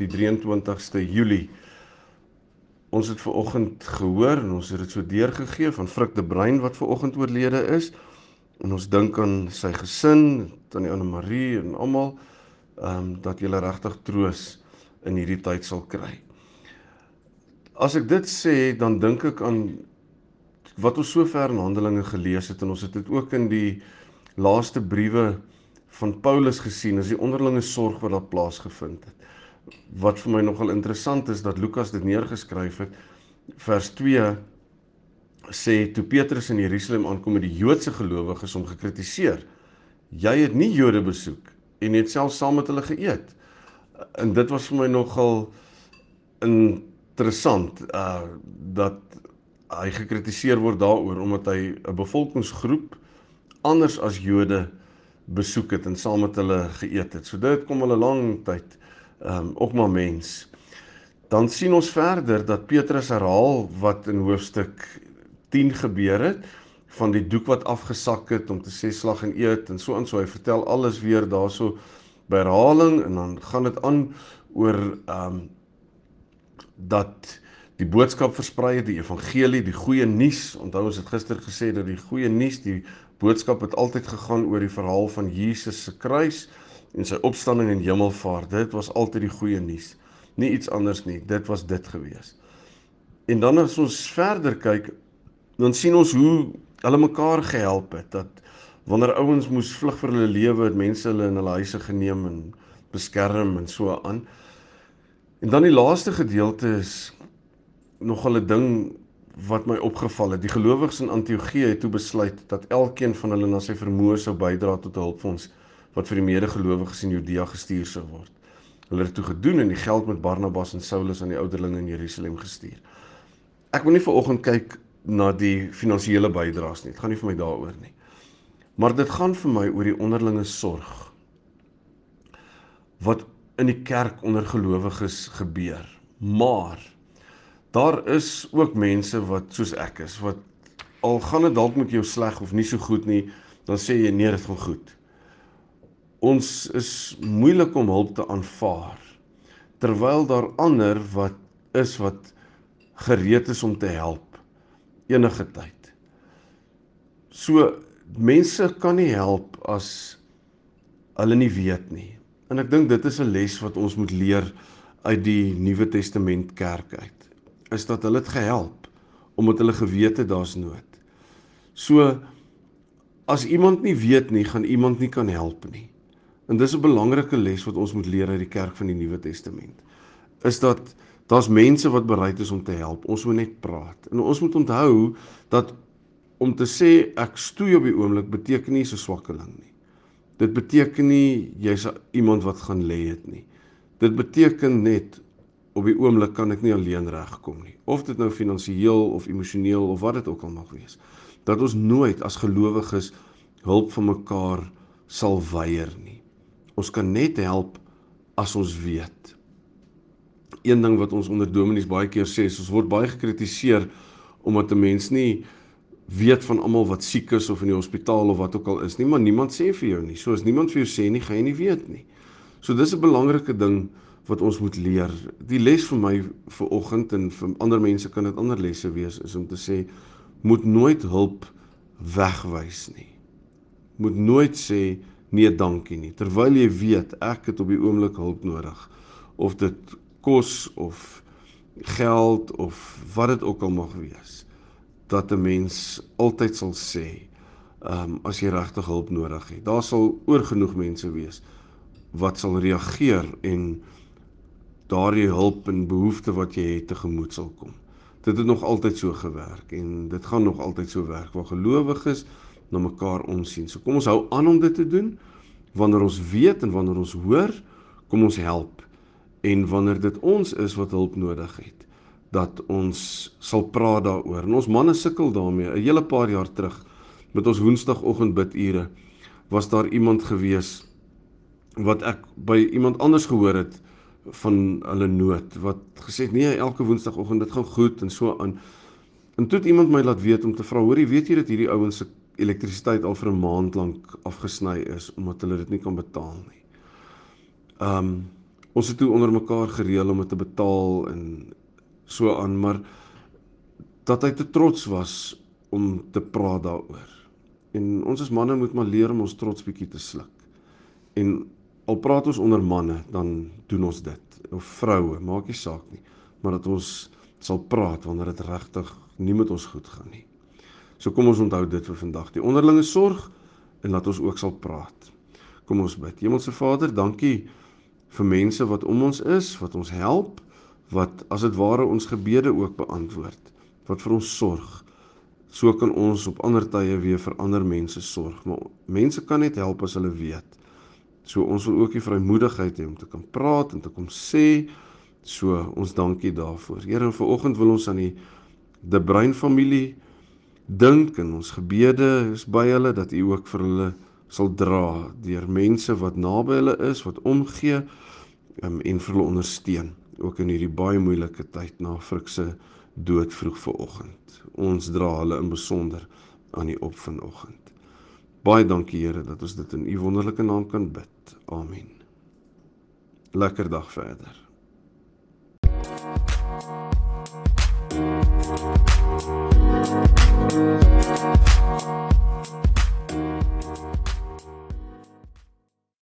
die 23ste Julie. Ons het ver oggend gehoor en ons het dit so deurgegee van Frik de Bruin wat ver oggend oorlede is. En ons dink aan sy gesin, tannie Anne Marie en almal, ehm um, dat julle regtig troos in hierdie tyd sal kry. As ek dit sê, dan dink ek aan wat ons sover in Handelinge gelees het en ons het dit ook in die laaste briewe van Paulus gesien as die onderlinge sorg wat daar plaasgevind het. Wat vir my nogal interessant is dat Lukas dit neergeskryf het vers 2 sê toe Petrus in Jerusalem aankom met die Joodse gelowiges om gekritiseer. Jy het nie Jode besoek en het self saam met hulle geëet. En dit was vir my nogal interessant uh dat hy gekritiseer word daaroor omdat hy 'n bevolkingsgroep anders as Jode besoek het en saam met hulle geëet het. So dit kom hulle lang tyd ehm um, ook maar mens. Dan sien ons verder dat Petrus herhaal wat in hoofstuk 10 gebeur het van die doek wat afgesak het om te sê slag en eet en so aan so. Hy vertel alles weer daarso by herhaling en dan gaan dit aan oor ehm um, dat die boodskap versprei het die evangelie die goeie nuus. Onthou ons het gister gesê dat die goeie nuus die boodskap het altyd gegaan oor die verhaal van Jesus se kruis en sy opstanding en hemelvaart. Dit was altyd die goeie nuus. Nie iets anders nie. Dit was dit gewees. En dan as ons verder kyk, dan sien ons hoe hulle mekaar gehelp het dat wanneer ouens moes vlug vir hulle lewe, het mense hulle in hulle huise geneem en beskerm en so aan. En dan die laaste gedeelte is nog 'n ding wat my opgeval het. Die gelowiges in Antiochië het toe besluit dat elkeen van hulle na sy vermoë sou bydra tot 'n hulpfonds wat vir die medegelowiges in Judea gestuur sou word. Hulle het dit gedoen en die geld met Barnabas en Saulus aan die ouderlinge in Jerusalem gestuur. Ek wil nie vir oggend kyk na die finansiële bydraes nie. Dit gaan nie vir my daaroor nie. Maar dit gaan vir my oor die onderlinge sorg wat in die kerk onder gelowiges gebeur. Maar daar is ook mense wat soos ek is wat al gaan dit dalk met jou sleg of nie so goed nie, dan sê jy nee, dit gaan goed. Ons is moeilik om hulp te aanvaar terwyl daar ander wat is wat gereed is om te help enige tyd. So mense kan nie help as hulle nie weet nie. En ek dink dit is 'n les wat ons moet leer uit die Nuwe Testament kerk uit is dat hulle het gehelp omdat hulle geweet het daar's nood. So as iemand nie weet nie, gaan iemand nie kan help nie. En dis 'n belangrike les wat ons moet leer uit die kerk van die Nuwe Testament. Is dat daar's mense wat bereid is om te help. Ons moet net praat. En ons moet onthou dat om te sê ek stoei op die oomblik beteken nie so swakkeling nie. Dit beteken nie jy's iemand wat gaan lê het nie. Dit beteken net op die oomblik kan ek nie alleen regkom nie. Of dit nou finansiëel of emosioneel of wat dit ook al mag wees. Dat ons nooit as gelowiges hulp van mekaar sal weier nie. Ons kan net help as ons weet. Een ding wat ons onder dominees baie keer sê, is ons word baie gekritiseer omdat 'n mens nie weet van almal wat siek is of in die hospitaal of wat ook al is nie, maar niemand sê vir jou nie. So as niemand vir jou sê nie, gaan jy nie weet nie. So dis 'n belangrike ding wat ons moet leer. Die les vir my vir oggend en vir ander mense kan dit ander lesse wees is om te sê moet nooit hulp wegwys nie. Moet nooit sê nee dankie nie terwyl jy weet ek het op die oomblik hulp nodig of dit kos of geld of wat dit ook al mag wees dat 'n mens altyd sal sê ehm um, as jy regtig hulp nodig het. Daar sal oorgenoeg mense wees wat sal reageer en daardie hulp en behoefte wat jy het tegemoet sal kom. Dit het nog altyd so gewerk en dit gaan nog altyd so werk waar gelowiges na mekaar omsien. So kom ons hou aan om dit te doen. Wanneer ons weet en wanneer ons hoor, kom ons help en wanneer dit ons is wat hulp nodig het dat ons sal praat daaroor. En ons manne sukkel daarmee. 'n Hele paar jaar terug met ons woensdagoggend bidure was daar iemand gewees wat ek by iemand anders gehoor het van hulle nood wat gesê het nee elke woensdagoggend dit gaan goed en so aan. En toe het iemand my laat weet om te vra, hoorie, weet jy dat hierdie ouens se elektrisiteit al vir 'n maand lank afgesny is omdat hulle dit nie kan betaal nie. Um ons het toe onder mekaar gereël om dit te betaal en so aan, maar dat hy te trots was om te praat daaroor. En ons as manne moet maar leer om ons trots bietjie te sluk. En al praat ons onder manne, dan doen ons dit. Of vroue, maak nie saak nie, maar dat ons sal praat wanneer dit regtig nie met ons goed gaan nie. So kom ons onthou dit vir vandag. Die onderlinge sorg en laat ons ook sal praat. Kom ons bid. Hemelse Vader, dankie vir mense wat om ons is, wat ons help, wat as dit ware ons gebede ook beantwoord, wat vir ons sorg. So kan ons op ander tye weer vir ander mense sorg, maar mense kan net help as hulle weet. So ons wil ook die vrymoedigheid hê om te kan praat en te kom sê so ons dankie daarvoor. Here, vanoggend wil ons aan die De Bruin familie dink en ons gebede is by hulle dat U ook vir hulle sal dra deur mense wat naby hulle is, wat omgee um, en vir hulle ondersteun ook in hierdie baie moeilike tyd na Frik se dood vroeg vanoggend. Ons dra hulle in besonder aan die op vanoggend. Baie dankie Here dat ons dit in U wonderlike naam kan bid. Amen. Lekker dag verder. Thank you. Thank you.